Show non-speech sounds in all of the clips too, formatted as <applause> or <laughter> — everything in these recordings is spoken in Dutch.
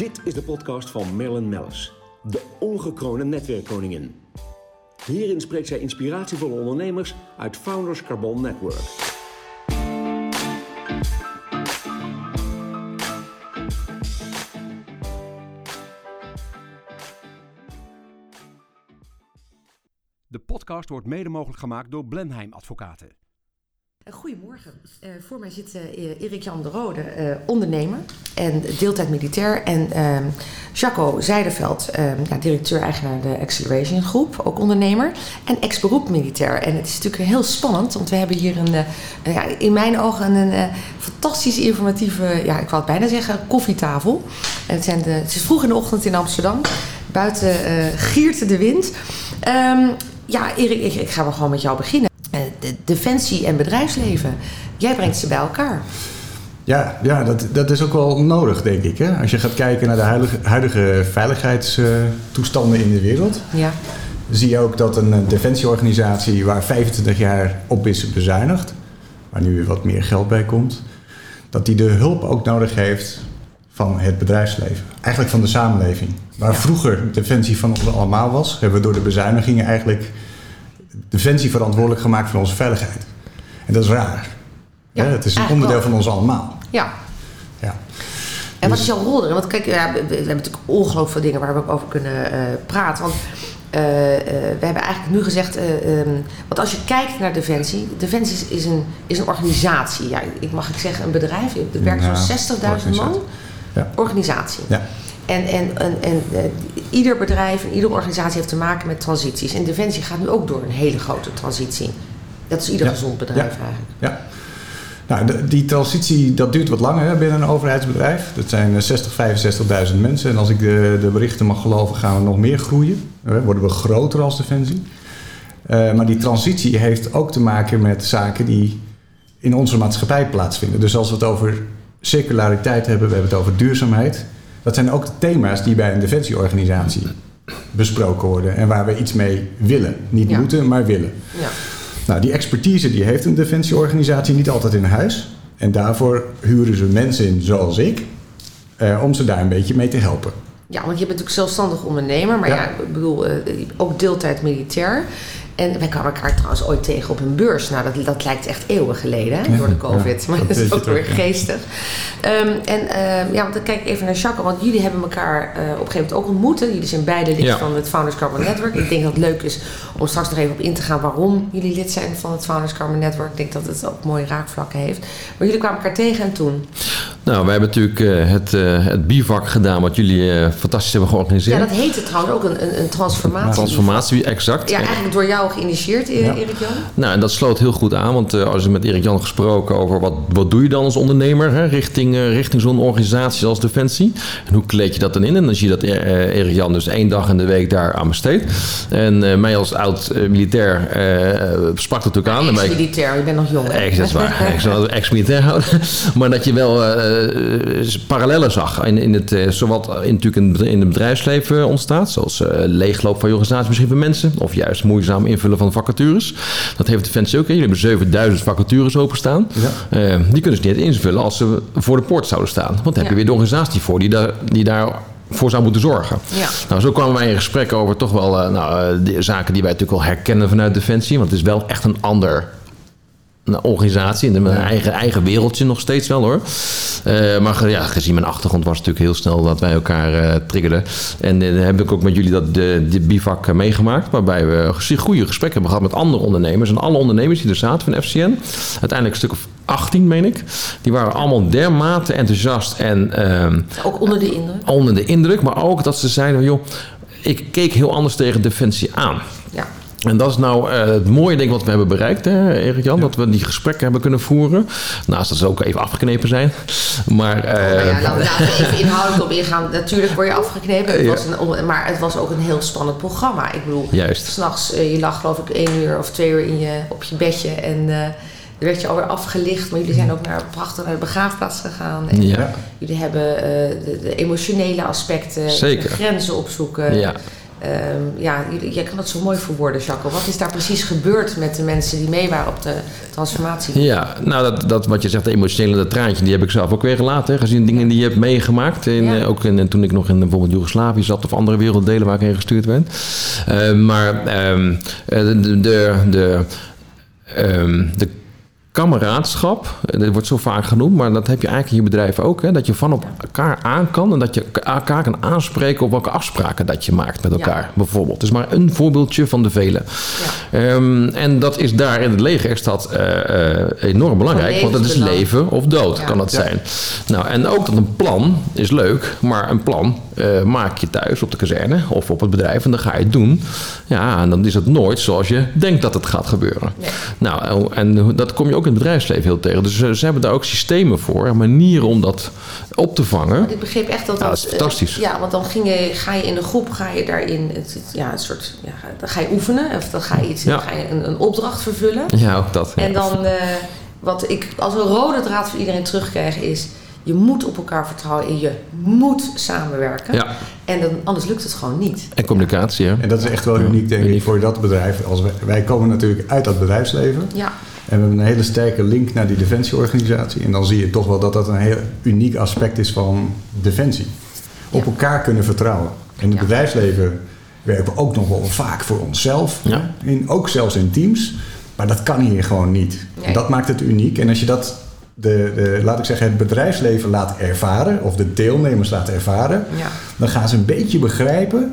Dit is de podcast van Marilyn Mellis, de ongekroonde netwerkkoningin. Hierin spreekt zij inspiratievolle ondernemers uit Founders Carbon Network. De podcast wordt mede mogelijk gemaakt door Blenheim Advocaten. Goedemorgen. Uh, voor mij zit uh, Erik-Jan de Rode, ondernemer en deeltijd militair. En ehm, Jaco Zijdeveld, ehm, ja, directeur-eigenaar de Acceleration Groep, ook ondernemer. En ex-beroep militair. En het is natuurlijk heel spannend, want we hebben hier een, ja, in mijn ogen een fantastisch informatieve, ja, ik wou het bijna zeggen, koffietafel. Het, zijn het is vroeg in de ochtend in Amsterdam. Buiten giert de wind. Um, ja, Erik, ik, ik ga wel gewoon met jou beginnen. Eh, de defensie en bedrijfsleven. Jij brengt ze bij elkaar. Ja, ja dat, dat is ook wel nodig, denk ik. Hè? Als je gaat kijken naar de huidige, huidige veiligheidstoestanden in de wereld, ja. zie je ook dat een defensieorganisatie waar 25 jaar op is bezuinigd, waar nu weer wat meer geld bij komt, dat die de hulp ook nodig heeft van het bedrijfsleven. Eigenlijk van de samenleving. Waar vroeger defensie van ons allemaal was, hebben we door de bezuinigingen eigenlijk Defensie verantwoordelijk gemaakt voor onze veiligheid. En dat is raar. Ja, het is een onderdeel van ons allemaal. Ja. ja. En wat is jouw rol erin? Want kijk, ja, we, hebben natuurlijk ongelooflijk veel dingen waar we over kunnen uh, praten. Want uh, uh, we hebben eigenlijk nu gezegd, um, want als je kijkt naar Defensie, Defensie is, is, een, is een organisatie. Ja, ik mag ik zeggen een bedrijf, er werken zo'n 60.000 man. Ja. Organisatie. Ja. En, en, en, en uh, ieder bedrijf en iedere organisatie heeft te maken met transities. En Defensie gaat nu ook door een hele grote transitie. Dat is ieder ja. gezond bedrijf ja. eigenlijk. Ja. Nou, de, die transitie dat duurt wat langer hè, binnen een overheidsbedrijf. Dat zijn 60, 65.000 mensen. En als ik de, de, berichten mag geloven, gaan we nog meer groeien. Hè, worden we groter als Defensie. Uh, maar die transitie heeft ook te maken met zaken die in onze maatschappij plaatsvinden. Dus als we het over circulariteit hebben, we hebben het over duurzaamheid. Dat zijn ook de thema's die bij een defensieorganisatie besproken worden en waar we iets mee willen. Niet Ja. moeten, maar willen. Ja. Nou, die expertise die heeft een defensieorganisatie niet altijd in huis. En daarvoor huren ze mensen in zoals ik, eh, om ze daar een beetje mee te helpen. Ja, want je bent natuurlijk zelfstandig ondernemer, maar ja, Ja. ik bedoel, eh, ook deeltijd militair. En wij kwamen elkaar trouwens ooit tegen op een beurs. Nou, dat, dat lijkt echt eeuwen geleden, hè, door de COVID. ja, maar dat is ook weer geestig. Ehm, en ehm, ja, want dan kijk ik even naar Jacques, want jullie hebben elkaar eh, op een gegeven moment ook ontmoet. hè. Jullie zijn beide lid Ja. van het Founders Carbon Network. Ik denk dat het leuk is om straks nog even op in te gaan waarom jullie lid zijn van het Founders Carbon Network. Ik denk dat het ook mooie raakvlakken heeft. Maar jullie kwamen elkaar tegen en toen. Nou, wij hebben natuurlijk eh, het, eh, het bivak gedaan, wat jullie eh, fantastisch hebben Ja, georganiseerd. dat heette trouwens ook een, een, een transformatie. Transformatie, exact. Ja, eigenlijk door jou geïnitieerd, eh, Ja. Erik Jan. Nou, en dat sloot heel goed aan, want als je met Erik Jan gesproken over wat, wat doe je dan als ondernemer hè, richting, richting zo'n organisatie als Defensie. En hoe kleed je dat dan in? En dan zie je dat eh, Erik Jan dus één dag in de week daar aan besteedt. En mij als oud militair sprak dat natuurlijk aan. Ex-militair, je bent nog jong. Ex, dat is waar. Ik ex-militair houden. <laughs> Maar dat je wel parallellen zag. In, in het, eh, zowat in, natuurlijk in, het- in het bedrijfsleven ontstaat. Zoals eh, leegloop van je organisatie misschien van mensen. Of juist moeizaam invullen van vacatures. Dat heeft Defensie ook. hè. Jullie hebben 7000 vacatures openstaan. Ja. Eh, die kunnen ze niet invullen als ze voor de poort zouden staan. Want dan heb je Ja. weer de organisatie voor die daar, die daar voor zou moeten zorgen. Ja. Nou, zo kwamen wij in gesprek over toch wel eh, nou, eh, de zaken die wij natuurlijk wel herkennen vanuit Defensie. Want het is wel echt een ander een organisatie. In mijn eigen, eigen wereldje nog steeds wel hoor. Eh, maar ja, gezien mijn achtergrond was het natuurlijk heel snel dat wij elkaar eh triggerden. En eh, dan heb ik ook met jullie dat de, de bivak meegemaakt. Waarbij we goede gesprekken hebben gehad met andere ondernemers. En alle ondernemers die er zaten van FCN. Uiteindelijk een stuk of 18 meen ik. Die waren allemaal dermate enthousiast en ehm, Ook onder de indruk. onder de indruk. Maar ook dat ze zeiden, joh, ik keek heel anders tegen Defensie aan. En dat is nou eh, het mooie ik wat we hebben bereikt, hè, Erik-Jan. Dat we die gesprekken hebben kunnen voeren. Naast dat ze ook even afgeknepen zijn. Maar, Nou ja, laten we even inhoudelijk op ingaan. Natuurlijk word je afgeknepen. Het Ja. was een, maar het was ook een heel spannend programma. Ik bedoel, Juist. s'nachts, eh je lag geloof ik één uur of twee uur in je, op je bedje. En er werd je alweer afgelicht. Maar jullie zijn ook naar, prachtig naar de begraafplaats gegaan. En Ja. Jullie hebben de, de emotionele aspecten, Zeker. de grenzen opzoeken. ja. Ehm, ja, jij kan het zo mooi verwoorden, Jacco. Wat is daar precies gebeurd met de mensen die mee waren op de transformatie? Ja, nou dat, dat wat je zegt, de emotionele dat traantje, die heb ik zelf ook weer gelaten. Hè, gezien dingen die je hebt meegemaakt. In, Ja. eh, ook in, toen ik nog in bijvoorbeeld Joegoslavië zat of andere werelddelen waar ik heen gestuurd werd. Eh, maar ehm, eh, de, de, de, ehm, de kameraadschap, dat wordt zo vaak genoemd, maar dat heb je eigenlijk in je bedrijf ook. Hè, dat je van op elkaar aan kan en dat je elkaar kan aanspreken op welke afspraken dat je maakt met Ja. elkaar. Bijvoorbeeld. Het is maar een voorbeeldje van de vele. Ja. Ehm, en dat is daar in het leger is dat eh, eh, enorm belangrijk, want het is leven of dood, Ja. kan dat Ja. zijn. Nou, en ook dat een plan is leuk, maar een plan eh, maak je thuis op de kazerne of op het bedrijf en dan ga je het doen. Ja, en dan is het nooit zoals je denkt dat het gaat gebeuren. Nee. Nou, en dat kom je ook in het bedrijfsleven heel tegen. Dus eh, ze hebben daar ook systemen voor, en manieren om dat op te vangen. Ik begreep echt dat Ja, dat is eh, fantastisch. ja, want dan ging je, ga je in de groep, ga je daarin, het, het- ja, een soort, ja, dan ga je oefenen. Of dan ga je, iets, Ja. dan ga je een, een opdracht vervullen. Ja, ook dat. ja. En dan, eh, wat ik als een rode draad voor iedereen terugkrijg is... je moet op elkaar vertrouwen en je moet samenwerken. Ja, En dan, anders lukt het gewoon niet. en communicatie, hè? En dat is echt wel uniek, denk ik, voor dat bedrijf. Als wij, wij komen natuurlijk uit dat bedrijfsleven. Ja, En we hebben een hele sterke link naar die defensieorganisatie. En dan zie je toch wel dat dat een heel uniek aspect is van defensie. Op Ja. elkaar kunnen vertrouwen. In het Ja. bedrijfsleven werken we ook nog wel vaak voor onszelf. Ja. In, ook zelfs in teams. Maar dat kan hier gewoon niet. Nee. Dat maakt het uniek. En als je dat, de, de, laat ik zeggen, het bedrijfsleven laat ervaren, of de deelnemers laat ervaren, dan gaan ze een beetje begrijpen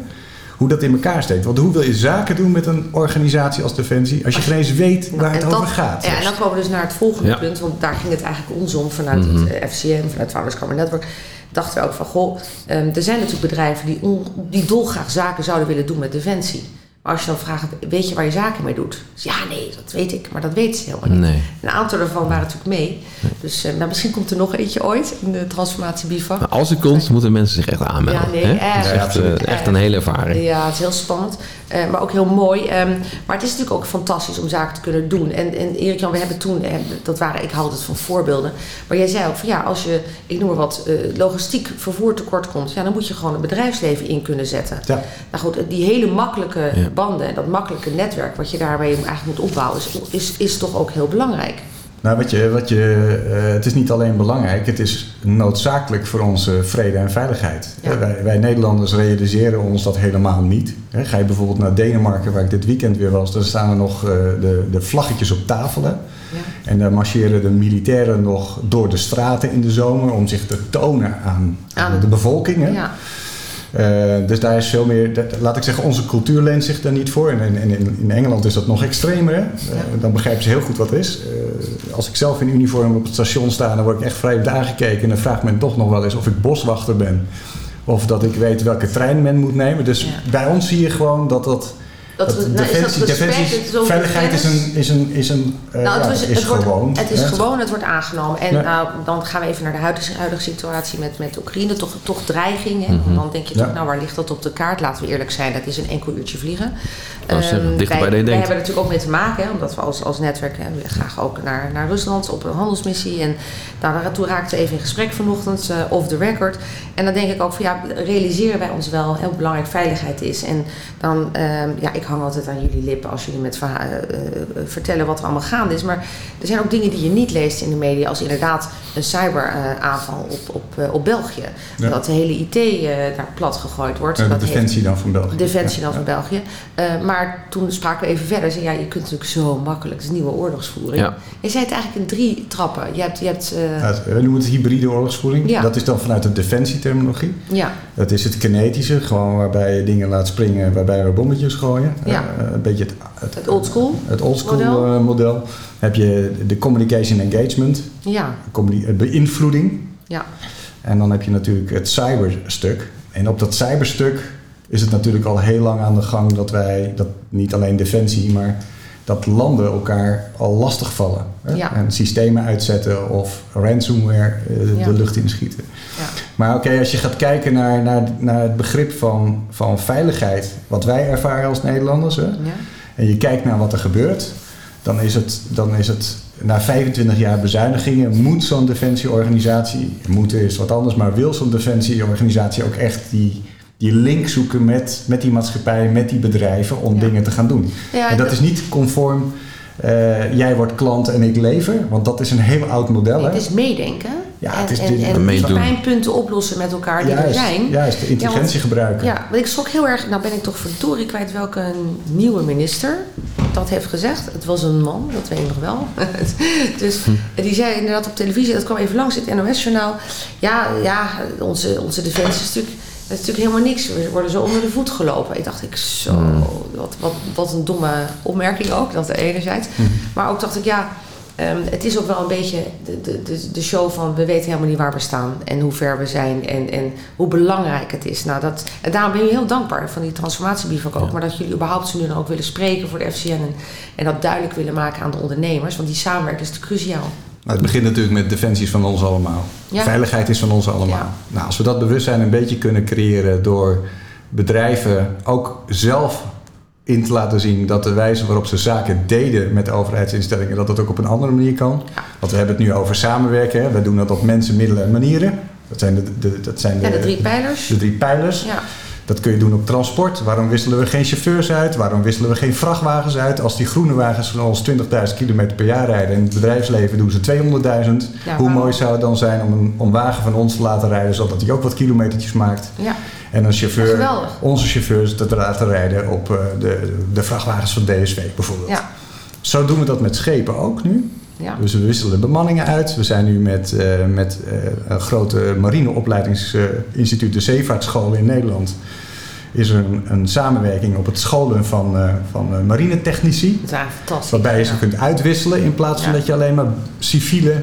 hoe dat in elkaar steekt. Want hoe wil je zaken doen met een organisatie als Defensie als je geen eens weet waar het Nou, over dat- gaat? Ja, en dan komen we dus naar het volgende Ja. punt, want daar ging het eigenlijk ons om vanuit Mhm. het eh, FCM, vanuit Founders Common Network. Dachten we ook van, goh, ehm, er zijn natuurlijk bedrijven die, on- die dolgraag zaken zouden willen doen met defensie. Maar als je dan vraagt, weet je waar je zaken mee doet? Dus ja, nee, dat weet ik, maar dat weet ze helemaal niet. Nee. Een aantal daarvan waren natuurlijk mee. Dus eh, nou, misschien komt er nog eentje ooit in de transformatie bivak. Maar als het komt, moeten mensen zich echt aanmelden. Ja, nee, hè? echt. Eh, echt een hele ervaring. Ja, het is heel spannend, eh, maar ook heel mooi. Ehm, maar het is natuurlijk ook fantastisch om zaken te kunnen doen. En, en Erik-Jan, we hebben toen, eh, dat waren, ik haalde het van voorbeelden. Maar jij zei ook van ja, als je, ik noem maar wat, eh, logistiek vervoer tekort komt, ja, dan moet je gewoon het bedrijfsleven in kunnen zetten. Ja. Nou goed, die hele makkelijke Ja. banden en dat makkelijke netwerk wat je daarmee eigenlijk moet opbouwen, is, is, is toch ook heel belangrijk. Nou, wat je, wat je, eh, het is niet alleen belangrijk, het is noodzakelijk voor onze vrede en veiligheid. Ja. Wij, wij Nederlanders realiseren ons dat helemaal niet. Hè, Ga je bijvoorbeeld naar Denemarken, waar ik dit weekend weer was, dan staan er nog eh, de, de vlaggetjes op tafel. Hè? Ja. En daar marcheren de militairen nog door de straten in de zomer om zich te tonen aan, aan de bevolking. Hè? Ja, dus daar is veel meer, dat- laat ik zeggen, onze cultuur leent zich daar niet voor. En in, in, in Engeland is dat nog extremer. Hè? Eh, dan begrijpen ze heel goed wat het is. Eh, als ik zelf in uniform op het station sta, dan word ik echt vreemd aangekeken. En dan vraagt men toch nog wel eens of ik boswachter ben. Of dat ik weet welke trein men moet nemen. Dus bij ons zie je gewoon dat dat... Dat, dat nou, is dat defensie, respect, defensie- het is ook veiligheid is een, is een, is een eh, Nou, het, ja, was- is het wordt, gewoon. het is hè? gewoon, het wordt aangenomen. En nou, dan gaan we even naar de huidige, huidige situatie met, met Oekraïne. Toch, toch dreiging. Mhm. Dan denk je Ja. toch, nou waar ligt dat op de kaart? Laten we eerlijk zijn, dat is een enkel uurtje vliegen. Ehm, dichter wij, bij dan je wij hebben er natuurlijk ook mee te maken, hè, omdat we als, als netwerk hè, we graag ook naar, naar Rusland op een handelsmissie. En daartoe raakten we even in gesprek vanochtend, eh off the record. En dan denk ik ook van ja, realiseren wij ons wel hoe belangrijk veiligheid is. En dan, ehm, ja, ik hang altijd aan jullie lippen als jullie met verha- eh, eh, vertellen wat er allemaal gaande is. Maar er zijn ook dingen die je niet leest in de media, als inderdaad een cyberaanval op, op, eh, op België. Ja. Dat de hele IT eh, daar plat gegooid wordt. De dat heeft- defensie dan van België. Defensie dan Ja. van België. Eh, maar toen spraken we even verder. Zei, ja, je kunt natuurlijk zo makkelijk. Het is nieuwe oorlogsvoering. Ja. Je zei het eigenlijk in drie trappen. Je hebt, je hebt eh, Ja, het- we noemen het hybride oorlogsvoering. Ja. Dat is dan vanuit de defensieterminologie. ja, Dat is het kinetische, gewoon waarbij je dingen laat springen, waarbij we bommetjes gooien. Ja. Eh, een beetje het, het, het old school. het oldschool model. model. model. Heb je de communication engagement, Ja, eh, beïnvloeding. ja, En dan heb je natuurlijk het cyberstuk. En op dat cyberstuk is het natuurlijk al heel lang aan de gang dat wij, dat niet alleen defensie, maar dat landen elkaar al lastig vallen. Ja. En systemen uitzetten of ransomware eh, Ja. de lucht inschieten. ja. Maar oké, als je gaat kijken naar, naar, naar het begrip van, van veiligheid, wat wij ervaren als Nederlanders, hè, ja. en je kijkt naar wat er gebeurt, dan is het, dan is het na 25 jaar bezuinigingen, moet zo'n defensieorganisatie, moeten is wat anders, maar wil zo'n defensieorganisatie ook echt die, die link zoeken met, met die maatschappijen, met die bedrijven om Ja. dingen te gaan doen. Ja, en dat is niet conform eh, jij wordt klant en ik lever, want dat is een heel oud model. Het hè? is meedenken. Ja, en, het is en, en pijnpunten oplossen met elkaar die er zijn. juist, de intelligentie gebruiken. Ja, want ik schrok heel erg. Nou ben ik toch verdorie kwijt welke nieuwe minister dat heeft gezegd. Het was een man, dat weet ik nog wel. <laughs> dus die zei inderdaad op televisie, dat kwam even langs in het NOS-journaal. Ja, ja onze, onze defensie is natuurlijk, is natuurlijk helemaal niks. We worden zo onder de voet gelopen. Ik dacht ik, zo, wat, wat, wat een domme opmerking ook, dat enerzijds. Maar ook dacht ik, ja... ehm, het is ook wel een beetje de, de, de, show van we weten helemaal niet waar we staan en hoe ver we zijn en, en hoe belangrijk het is. Nou, dat, en daarom ben ik heel dankbaar van die transformatiebivak ook, maar dat jullie überhaupt ze nu dan ook willen spreken voor de FCN en, en dat duidelijk willen maken aan de ondernemers, want die samenwerking is cruciaal. Nou, het begint natuurlijk met defensie van ons allemaal. Ja. Veiligheid is van ons allemaal. Ja. Nou, als we dat bewustzijn een beetje kunnen creëren door bedrijven ook zelf in te laten zien dat de wijze waarop ze zaken deden met overheidsinstellingen, dat dat ook op een andere manier kan. Ja. Want we hebben het nu over samenwerken. Hè. We doen dat op mensen, middelen en manieren. Dat zijn de, de, dat zijn de, Ja, de drie pijlers. de drie pijlers. Ja, Dat kun je doen op transport. Waarom wisselen we geen chauffeurs uit? Waarom wisselen we geen vrachtwagens uit? Als die groene wagens van ons 20.000 kilometer per jaar rijden... en in het bedrijfsleven doen ze 200.000... Ja, hoe waarom? mooi zou het dan zijn om een om wagen van ons te laten rijden... zodat hij ook wat kilometertjes maakt. ja. En een chauffeur, onze chauffeurs, te laten rijden op eh, de, de vrachtwagens van DSV bijvoorbeeld. ja, Zo doen we dat met schepen ook nu. Ja. Dus we wisselen bemanningen uit. We zijn nu met, eh, met eh, een grote marineopleidingsinstituut, de Zeevaartschool in Nederland. Is er een, een samenwerking op het scholen van, eh, van marinetechnici. Dat is fantastisch. Waarbij je ze Ja. kunt uitwisselen in plaats van Ja. dat je alleen maar civiele,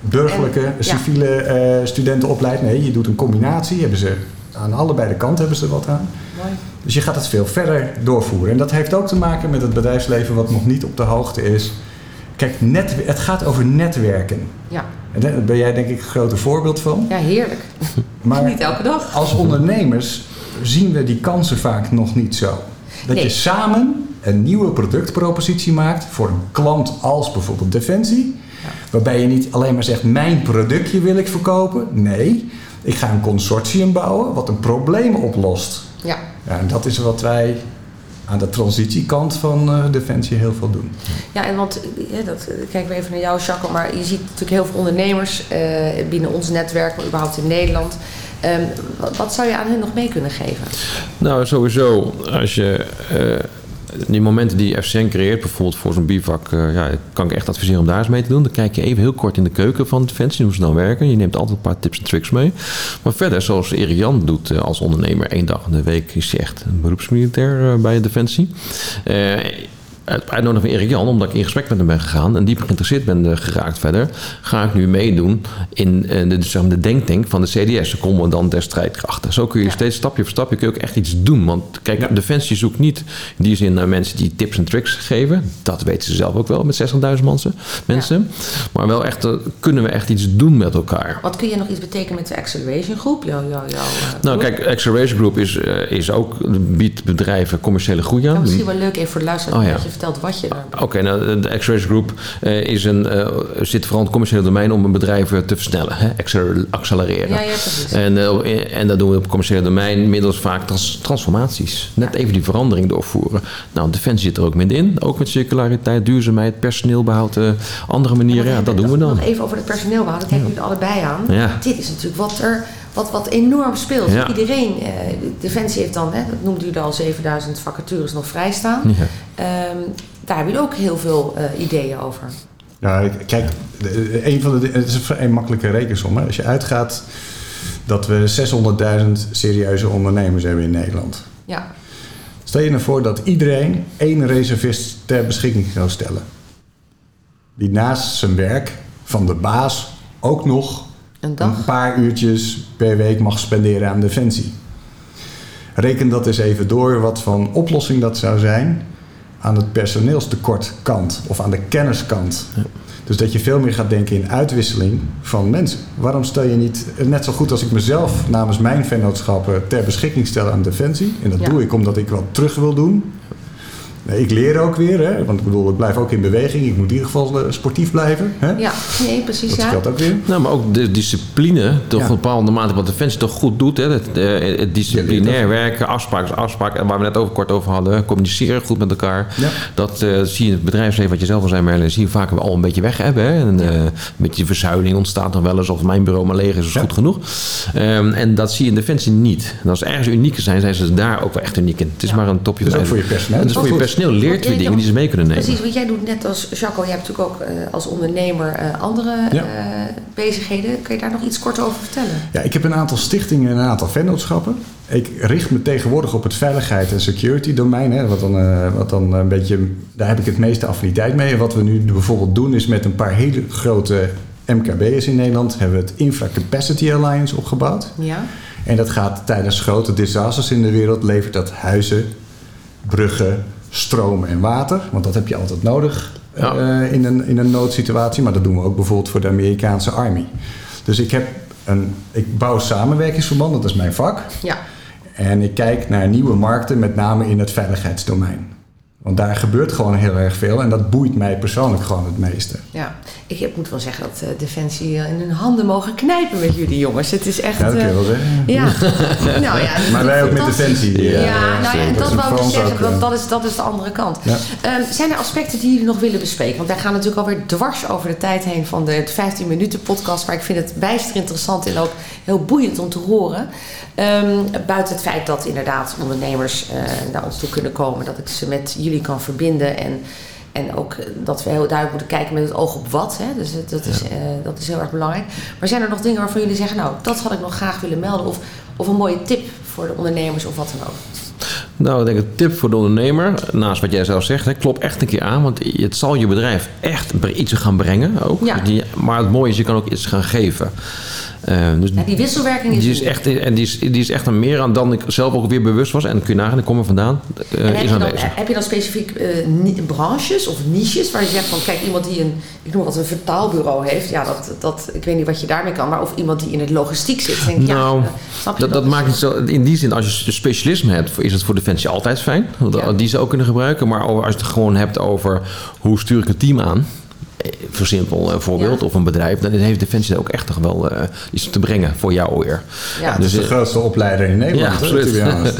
burgerlijke, En- civiele studenten opleidt. Nee, je doet een combinatie. Hebben ze, aan allebei de kanten hebben ze er wat aan. Mooi. Dus je gaat het veel verder doorvoeren. En dat heeft ook te maken met het bedrijfsleven wat nog niet op de hoogte is. Kijk, net, het gaat over netwerken. Ja. En daar ben jij denk ik een grote voorbeeld van. ja, heerlijk. <laughs> Maar Niet elke dag. als ondernemers zien we die kansen vaak nog niet zo. Dat Nee. je samen een nieuwe productpropositie maakt voor een klant als bijvoorbeeld Defensie. Waarbij je niet alleen maar zegt mijn productje wil ik verkopen. Nee, ik ga een consortium bouwen wat een probleem oplost. Ja. Ja, en dat is wat wij aan de transitiekant van eh, Defensie heel veel doen. Ja, en want ja, dat, eh, kijken we even naar jou, Jacques, maar je ziet natuurlijk heel veel ondernemers eh, binnen ons netwerk, maar überhaupt in Nederland. Ehm, wat, wat zou je aan hen nog mee kunnen geven? Nou, sowieso, als je eh, die momenten die FCN creëert, bijvoorbeeld voor zo'n bivak, eh, ja, kan ik echt adviseren om daar eens mee te doen. Dan kijk je even heel kort in de keuken van Defensie, hoe ze dan werken. Je neemt altijd een paar tips en tricks mee. Maar verder, zoals Erik Jan doet eh, als ondernemer, één dag in de week is hij echt een beroepsmilitair eh, bij Defensie. Uit uitnodiging van Erik Jan, omdat ik in gesprek met hem ben gegaan en dieper geïnteresseerd ben eh, geraakt verder, ga ik nu meedoen in eh, de, zeg maar, de denktank van de CDS, de commandant der strijdkrachten. Zo kun je Ja. steeds stapje voor stapje kun je ook echt iets doen. Want kijk, Ja. Defensie zoekt niet in die zin naar mensen die tips en tricks geven. Dat weten ze zelf ook wel met 60.000 mensen. mensen. Maar wel echt, eh, kunnen we echt iets doen met elkaar. Wat kun je nog iets betekenen met de Acceleration Groep? Jouw, jouw, jouw, eh, Nou, kijk, Acceleration Group is, is ook, biedt bedrijven commerciële groei aan. misschien wel leuk even voor de luisteraar Oh, dat vertelt wat je daar Oké, nou, de Acceleration Group eh, is een, eh, zit vooral in het commerciële domein om een bedrijf eh, te versnellen, hè? acceler- accelereren. Ja, ja, precies. En, en dat doen we op het commerciële domein middels vaak trans- transformaties. Net even die verandering doorvoeren. Nou, Defensie zit er ook middenin. Ook met circulariteit, duurzaamheid, personeelbehoud, eh, andere manieren. Ja, dat doen we dan. Nog even over het personeel behouden. Dat kijken jullie allebei aan. Ja. Dit is natuurlijk wat er wat, wat enorm speelt. Ja. Iedereen, eh, Defensie heeft dan, hè, dat noemde jullie al, 7000 vacatures nog vrijstaan. Ja. Ehm, daar hebben jullie ook heel veel eh, ideeën over. Ja, kijk, een van de, het is een vrij makkelijke rekensom. Hè. Als je uitgaat dat we 600.000 serieuze ondernemers hebben in Nederland. Ja, Stel je nou voor dat iedereen één reservist ter beschikking zou stellen. Die naast zijn werk van de baas ook nog een dag. een paar uurtjes per week mag spenderen aan defensie. Reken dat eens even door wat van oplossing dat zou zijn aan het personeelstekortkant of aan de kenniskant. Dus dat je veel meer gaat denken in uitwisseling van mensen. Waarom stel je niet, net zo goed als ik mezelf namens mijn vennootschappen ter beschikking stel aan defensie, en dat Ja. doe ik omdat ik wat terug wil doen, Nee, ik leer ook weer, hè? want ik bedoel, ik blijf ook in beweging. Ik moet in ieder geval eh, sportief blijven. Hè? Ja, nee, precies. Dat ja. geldt ook weer. Nou, maar ook de discipline, toch Ja. een bepaalde mate wat Defensie toch goed doet. Hè? Het, eh, het disciplinair werken, afspraak is afspraak. En waar we net over kort over hadden, communiceren goed met elkaar. Ja. Dat eh, zie je in het bedrijfsleven, wat je zelf al zei Merlin, zie je vaak al een beetje weg hebben. Hè? En, eh, een beetje verzuiling ontstaat nog wel eens. Of mijn bureau maar leeg is, is Ja. goed genoeg. Ehm, en dat zie je in Defensie niet. En als ze ergens uniek zijn, zijn ze daar ook wel echt uniek in. Het is Ja. maar een topje Dat is ook de voor je personeel. Personeel leert weer dingen die ze mee kunnen nemen. Precies, want jij doet net als Jacco, jij hebt natuurlijk ook eh, als ondernemer eh, andere Ja. eh, bezigheden. Kun je daar nog iets kort over vertellen? Ja, ik heb een aantal stichtingen en een aantal vennootschappen. Ik richt me tegenwoordig op het veiligheid en security domein. Hè, wat dan, eh, wat dan een beetje, daar heb ik het meeste affiniteit mee. En wat we nu bijvoorbeeld doen is met een paar hele grote MKB'ers in Nederland... hebben we het Infra Capacity Alliance opgebouwd. Ja. En dat gaat tijdens grote disasters in de wereld... levert dat huizen, bruggen, stroom en water. Want dat heb je altijd nodig Ja. eh, in, een, in een noodsituatie. Maar dat doen we ook bijvoorbeeld voor de Amerikaanse Army. Dus ik, heb een, ik bouw samenwerkingsverbanden, dat is mijn vak. Ja. En ik kijk naar nieuwe markten, met name in het veiligheidsdomein. Want daar gebeurt gewoon heel erg veel en dat boeit mij persoonlijk gewoon het meeste. Ja, ik heb, moet wel zeggen dat eh, Defensie eh, in hun handen mogen knijpen met jullie jongens. Het is echt... Ja, dat kun je eh, wel zeggen. Ja, <laughs> nou ja. Maar wij ook met. Defensie. Ja, nou ja, dat wou ik zeggen, want dat is, dat is de andere kant. Ehm, zijn er aspecten die jullie nog willen bespreken? Want wij gaan natuurlijk alweer dwars over de tijd heen van de 15 minuten podcast. Maar ik vind het bijster interessant en ook heel boeiend om te horen. Ehm, buiten het feit dat inderdaad ondernemers eh, naar ons toe kunnen komen. Dat ik ze met jullie kan verbinden. En, en ook dat we heel duidelijk moeten kijken met het oog op wat. Hè? Dus dat is, eh, dat is heel erg belangrijk. Maar zijn er nog dingen waarvan jullie zeggen... nou, dat had ik nog graag willen melden. Of, of een mooie tip voor de ondernemers of wat dan ook. Nou, ik denk een tip voor de ondernemer, naast wat jij zelf zegt, hè, klop echt een keer aan, want het zal je bedrijf echt iets gaan brengen ook. Ja. Maar het mooie is, je kan ook iets gaan geven. Eh, dus Ja, die wisselwerking is, die is echt, en die is, die is echt een meer aan dan ik zelf ook weer bewust was. En kun je nagaan, ik kom er vandaan, eh, En heb, is je dan, aanwezig. heb je dan specifiek eh, branches of niches waar je zegt van kijk iemand die een, ik noem wat een vertaalbureau heeft, ja dat, dat, ik weet niet wat je daarmee kan, maar of iemand die in het logistiek zit, denk Nou, ja, eh, snap je Dat, dat is- maakt het zo. In die zin, als je specialisme hebt, is het voor Defensie altijd fijn. Ja. Die ze ook kunnen gebruiken. Maar als je het gewoon hebt over hoe stuur ik een team aan. Eh, Voor simpel een voorbeeld, Ja. of een bedrijf, dan heeft Defensie ook echt toch wel eh, iets te brengen voor jou weer. Ja. Het is Dus, de eh, grootste opleider in Nederland. Ja, absoluut. <laughs> Ja, dus,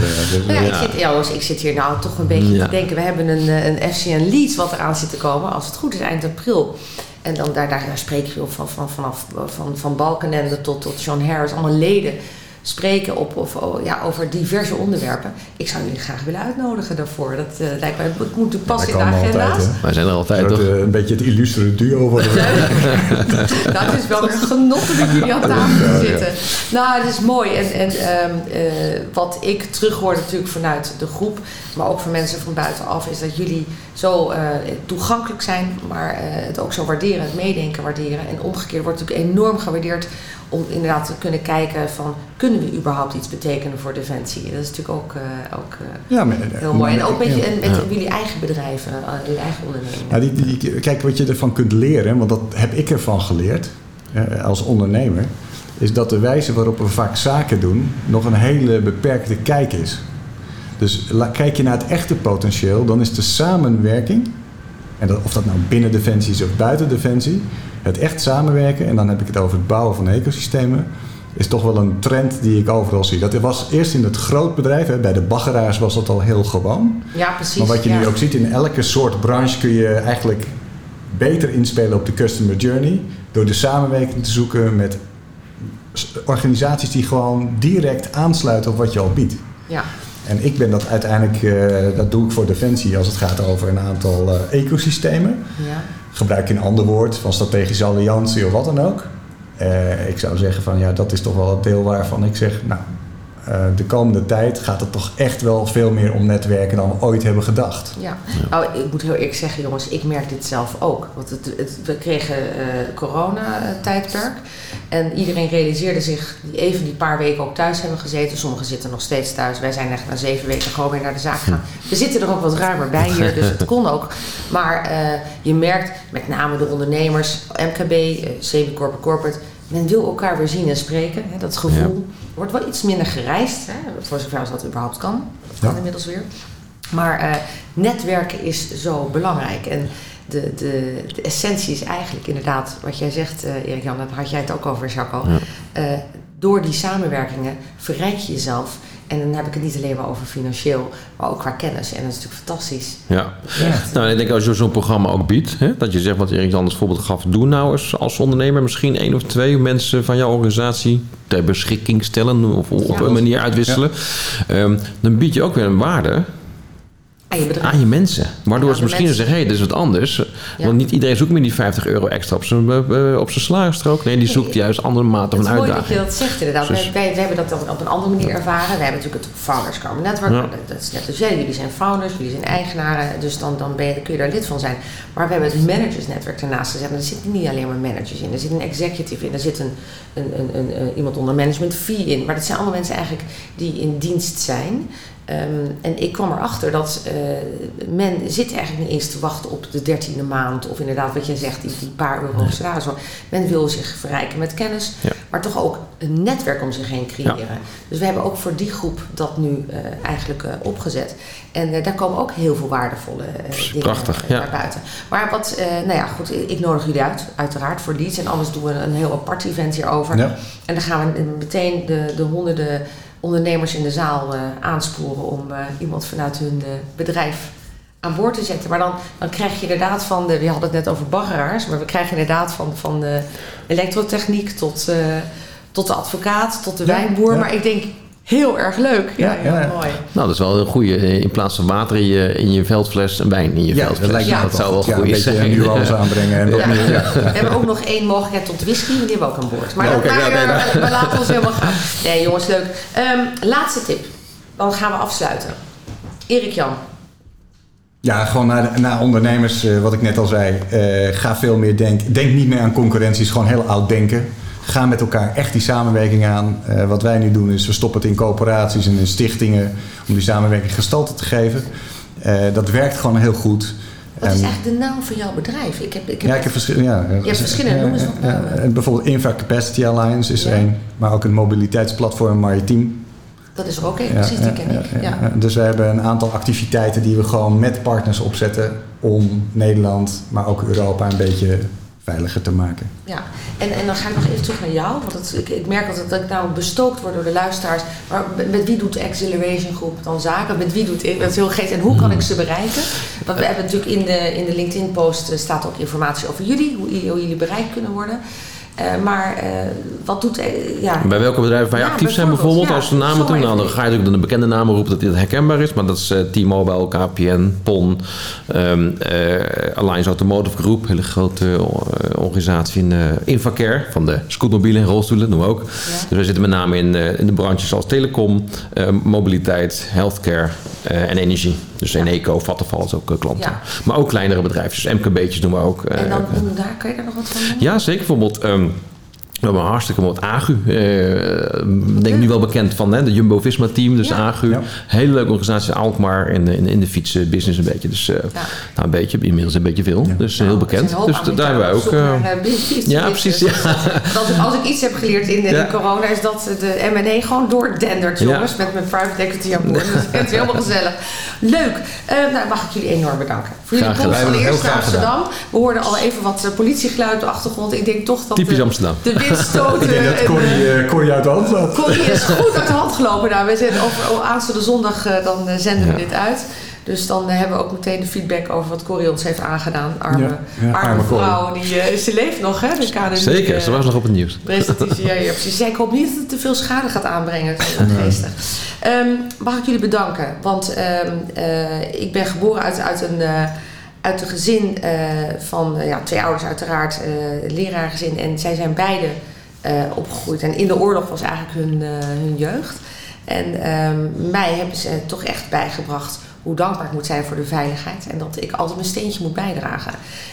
Nou ja, eh, ik, zit, ja, jongens, ik zit hier nou toch een beetje Ja. te denken. We hebben een, eh, een FCN Leads wat eraan zit te komen. Als het goed is, eind april. En dan, daar, daar, daar spreek je van, van, vanaf van, van Balkenende tot, tot John Harris. Allemaal leden spreken op, of, oh, ja, over diverse onderwerpen. Ik zou jullie graag willen uitnodigen daarvoor. Dat eh, lijkt mij, het moet natuurlijk passen in de agenda's. altijd, wij zijn er altijd Een toch? eh, een beetje het illustere duo nou, <laughs> het is wel weer een genot met jullie aan tafel te zitten. Nou, het is mooi. En, en ehm, eh, wat ik terughoor natuurlijk vanuit de groep, maar ook van mensen van buitenaf, is dat jullie zo eh, toegankelijk zijn, maar eh, het ook zo waarderen, het meedenken waarderen. En omgekeerd wordt het natuurlijk enorm gewaardeerd om inderdaad te kunnen kijken van, kunnen we überhaupt iets betekenen voor Defensie? Dat is natuurlijk ook, eh, ook eh, Ja, maar, heel mooi. En ook met, je- en met jullie eigen bedrijven, eh, jullie eigen ondernemingen. Ja, die, die, kijk, wat je ervan kunt leren, want dat heb ik ervan geleerd eh, als ondernemer, is dat de wijze waarop we vaak zaken doen nog een hele beperkte kijk is. Dus la- kijk je naar het echte potentieel, dan is de samenwerking, en dat, of dat nou binnen Defensie is of buiten Defensie, het echt samenwerken, en dan heb ik het over het bouwen van ecosystemen, is toch wel een trend die ik overal zie. Dat was eerst in het grootbedrijf, hè, bij de baggeraars was dat al heel gewoon. Ja, precies. Maar wat je ja. nu ook ziet, in elke soort branche kun je eigenlijk beter inspelen op de customer journey. Door de samenwerking te zoeken met organisaties die gewoon direct aansluiten op wat je al biedt. Ja. En ik ben dat uiteindelijk, eh, dat doe ik voor Defensie als het gaat over een aantal eh, ecosystemen. Ja. Gebruik je een ander woord van strategische alliantie of wat dan ook. Eh, ik zou zeggen van ja, dat is toch wel het deel waarvan ik zeg, nou, eh, de komende tijd gaat het toch echt wel veel meer om netwerken dan we ooit hebben gedacht. Ja, nou, ik moet heel eerlijk zeggen, jongens, ik merk dit zelf ook. Want het, het, we kregen eh corona-tijdperk. En iedereen realiseerde zich, die even die paar weken ook thuis hebben gezeten. Sommigen zitten nog steeds thuis. Wij zijn echt na zeven weken gewoon weer naar de zaak gegaan. We zitten er ook wat ruimer bij hier, dus het kon ook. Maar eh, je merkt, met name de ondernemers, MKB, eh, semi-corporate, corporate... Men wil elkaar weer zien en spreken. Hè, dat gevoel wordt wel iets minder gereisd. Hè, voor zover als dat überhaupt kan. Dat kan Ja. inmiddels weer. Maar uh, netwerken is zo belangrijk. En de, de, de, essentie is eigenlijk inderdaad wat jij zegt, uh, Erik-Jan, daar had jij het ook over, Jacques. Ja. Uh, door die samenwerkingen verrijk je jezelf. En dan heb ik het niet alleen maar over financieel, maar ook qua kennis. En dat is natuurlijk fantastisch. Ja. Nou, ik denk als je zo'n programma ook biedt, hè, dat je zegt wat Erik anders voorbeeld gaf, doe nou eens als ondernemer misschien één of twee mensen van jouw organisatie ter beschikking stellen of op een manier uitwisselen. Ja. Um, dan bied je ook weer een waarde aan je, aan je mensen. Waardoor ze misschien mensen. zeggen, hé, hey, dit is wat anders. Ja. Want niet iedereen zoekt meer die 50 euro extra op zijn, uh, op zijn salarisstrook. Nee, die zoekt nee, juist andere maten van uitdaging. Het is mooi dat je dat zegt inderdaad. Dus, wij, wij, hebben dat dan op een andere manier ervaren. Wij hebben natuurlijk het Founders Carbon Network. Ja. Dat is net als jij. Jullie zijn founders, jullie zijn eigenaren. Dus dan, dan, ben je, kun je daar lid van zijn. Maar we hebben het Managers Network ernaast gezet. En er zitten niet alleen maar managers in. Er zit een executive in. Er zit een, een, een, een, een iemand onder management fee in. Maar dat zijn allemaal mensen eigenlijk die in dienst zijn. Um, en ik kwam erachter dat uh, men zit eigenlijk niet eens te wachten op de dertiende maand. Of inderdaad wat jij zegt, die, die paar euro salaris. Men wil zich verrijken met kennis. Ja. Maar toch ook een netwerk om zich heen creëren. Ja. Dus we hebben ook voor die groep dat nu uh, eigenlijk uh, opgezet. En daar komen ook heel veel waardevolle dingen Prachtig, naar buiten. Maar wat, nou ja goed, ik nodig jullie uit, uiteraard, voor leads. En anders doen we een heel apart event hierover. En dan gaan we meteen de, de honderden ondernemers in de zaal uh, aansporen om uh, iemand vanuit hun uh, bedrijf aan boord te zetten. Maar dan, dan krijg je inderdaad van de, we hadden het net over baggeraars, maar we krijgen inderdaad van, van de elektrotechniek tot, tot de advocaat, tot de ja, wijnboer. Ja. Maar ik denk, Heel erg leuk. Ja, ja, ja, mooi. Nou, dat is wel een goede. In plaats van water in je, in je veldfles, een wijn in je ja, veldfles. Dat, lijkt me ja, dat zou wel goed zijn. Een beetje nuance aanbrengen. En. Meer, We hebben ook nog één mogelijkheid tot whisky, die hebben we ook aan boord. Maar, okay, maar, nee, maar, maar laten we ons helemaal gaan. Nee, jongens, leuk. Um, laatste tip. Dan gaan we afsluiten. Erik Jan. Ja, gewoon naar, naar ondernemers, uh, wat ik net al zei. Uh, ga veel meer denken. Denk niet meer aan concurrenties, gewoon heel oud denken. Ga met elkaar echt die samenwerking aan. Uh, wat wij nu doen is, we stoppen het in coöperaties en in stichtingen om die samenwerking gestalte te geven. Uh, dat werkt gewoon heel goed. Wat is eigenlijk de naam van jouw bedrijf? Ik heb, ik heb ja, ik heb verschillende. Ja, je hebt verschillende, noem eens wat ja, Bijvoorbeeld Infa Capacity Alliance is er een, maar ook een mobiliteitsplatform Maritiem. Dat is er ook één, precies, die ken ik. Ja. Dus we hebben een aantal activiteiten die we gewoon met partners opzetten om Nederland, maar ook Europa een beetje veiliger te maken. Ja, en, en dan ga ik nog even terug naar jou. Want het, ik, ik merk altijd dat ik nou bestookt word door de luisteraars. Maar met wie doet Acceleration Groep dan zaken? Met wie doet? Dat is heel geest. En hoe kan ik ze bereiken? Want we hebben natuurlijk in de, in de LinkedIn-post eh, staat ook informatie over jullie. Hoe, hoe jullie bereikt kunnen worden. Uh, maar uh, wat doet... Uh, ja. Bij welke bedrijven wij ja, actief zijn bijvoorbeeld? Ja, als we namen doen, nou, dan ga je natuurlijk de bekende namen roepen dat dit herkenbaar is. Maar dat is T-Mobile, KPN, PON, um, Alliance Automotive Group. Hele grote organisatie in Infacare. Van de scootmobielen en rolstoelen, we ook. Dus we zitten met name in, in de branches als telecom, mobiliteit, healthcare en energie. Dus Eneco, Vattenfall is ook klanten. Maar ook kleinere bedrijven. Dus MKB'tjes doen we ook. En dan, daar kan je er nog wat van doen? Ja, zeker. Bijvoorbeeld... Um, we hebben een hartstikke mooi Agu. Uh, denk nu wel bekend van hè, de Jumbo-Visma-team. Dus ja. Agu. Ja. Hele leuke organisatie. Alkmaar in, in, in de fietsbusiness een beetje. Dus uh, ja. nou, een beetje. Inmiddels een beetje veel. Dus uh, heel bekend. Dus daar hebben wij ook... ja, precies. Ja. <laughs> Dat, als ik iets heb geleerd in, in corona... is dat de M&A gewoon doordendert, jongens. Met mijn private equity aan boord. Dus het is helemaal gezellig. Leuk. nou, mag ik jullie enorm bedanken. Voor jullie komst van eerst naar Amsterdam. We hoorden al even wat politiegeluid op de achtergrond. Ik denk toch dat... Typisch Amsterdam. De Ik denk dat Corrie, uh, Corrie uit de hand zat. Corrie is <laughs> goed uit de hand gelopen. Nou, we zijn over, aanstaande zondag uh, dan uh, zenden we dit uit. Dus dan hebben we ook meteen de feedback over wat Corrie ons heeft aangedaan. Arme, ja, ja, arme, arme vrouw. Die, ze leeft nog, hè? De Zeker, ze was nog op het nieuws. Presentatie, ja, ja, precies. Ik hoop niet dat het te veel schade gaat aanbrengen. Geestig. Um, mag ik jullie bedanken? Want um, ik ben geboren uit, uit een uit een gezin uh, van uh, ja, twee ouders uiteraard, uh, leraargezin. En zij zijn beide opgegroeid. En in de oorlog was eigenlijk hun, hun jeugd. En um, mij hebben ze toch echt bijgebracht hoe dankbaar ik moet zijn voor de veiligheid. En dat ik altijd mijn steentje moet bijdragen.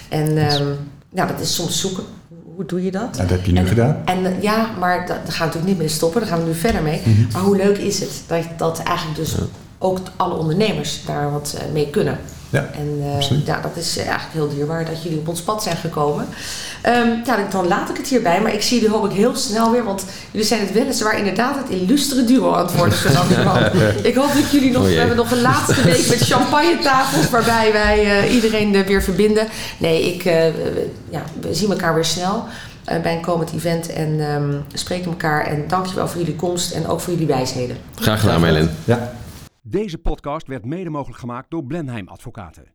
En um, nou, dat is soms zoeken. Hoe doe je dat? Ja, dat heb je nu en, gedaan. En ja, maar dat, daar gaan we natuurlijk niet mee stoppen. Daar gaan we nu verder mee. Mm -hmm. Maar hoe leuk is het dat, dat eigenlijk dus ook alle ondernemers daar wat mee kunnen. Ja, En eh, absoluut. ja, dat is eh, eigenlijk heel dierbaar dat jullie op ons pad zijn gekomen. Ehm, ja, dan laat ik het hierbij, maar ik zie jullie hoop ik heel snel weer, want jullie zijn het weliswaar inderdaad het illustere duo aan het worden. <laughs> ik hoop dat jullie nog, Oh we hebben nog een laatste <laughs> week met champagne-tafels waarbij wij eh, iedereen eh, weer verbinden. Nee, ik, eh, we- ja, we zien elkaar weer snel eh, bij een komend event en ehm, spreken elkaar. En dankjewel voor jullie komst en ook voor jullie wijsheden. Graag gedaan, Melin. Ja. Deze podcast werd mede mogelijk gemaakt door Blenheim Advocaten.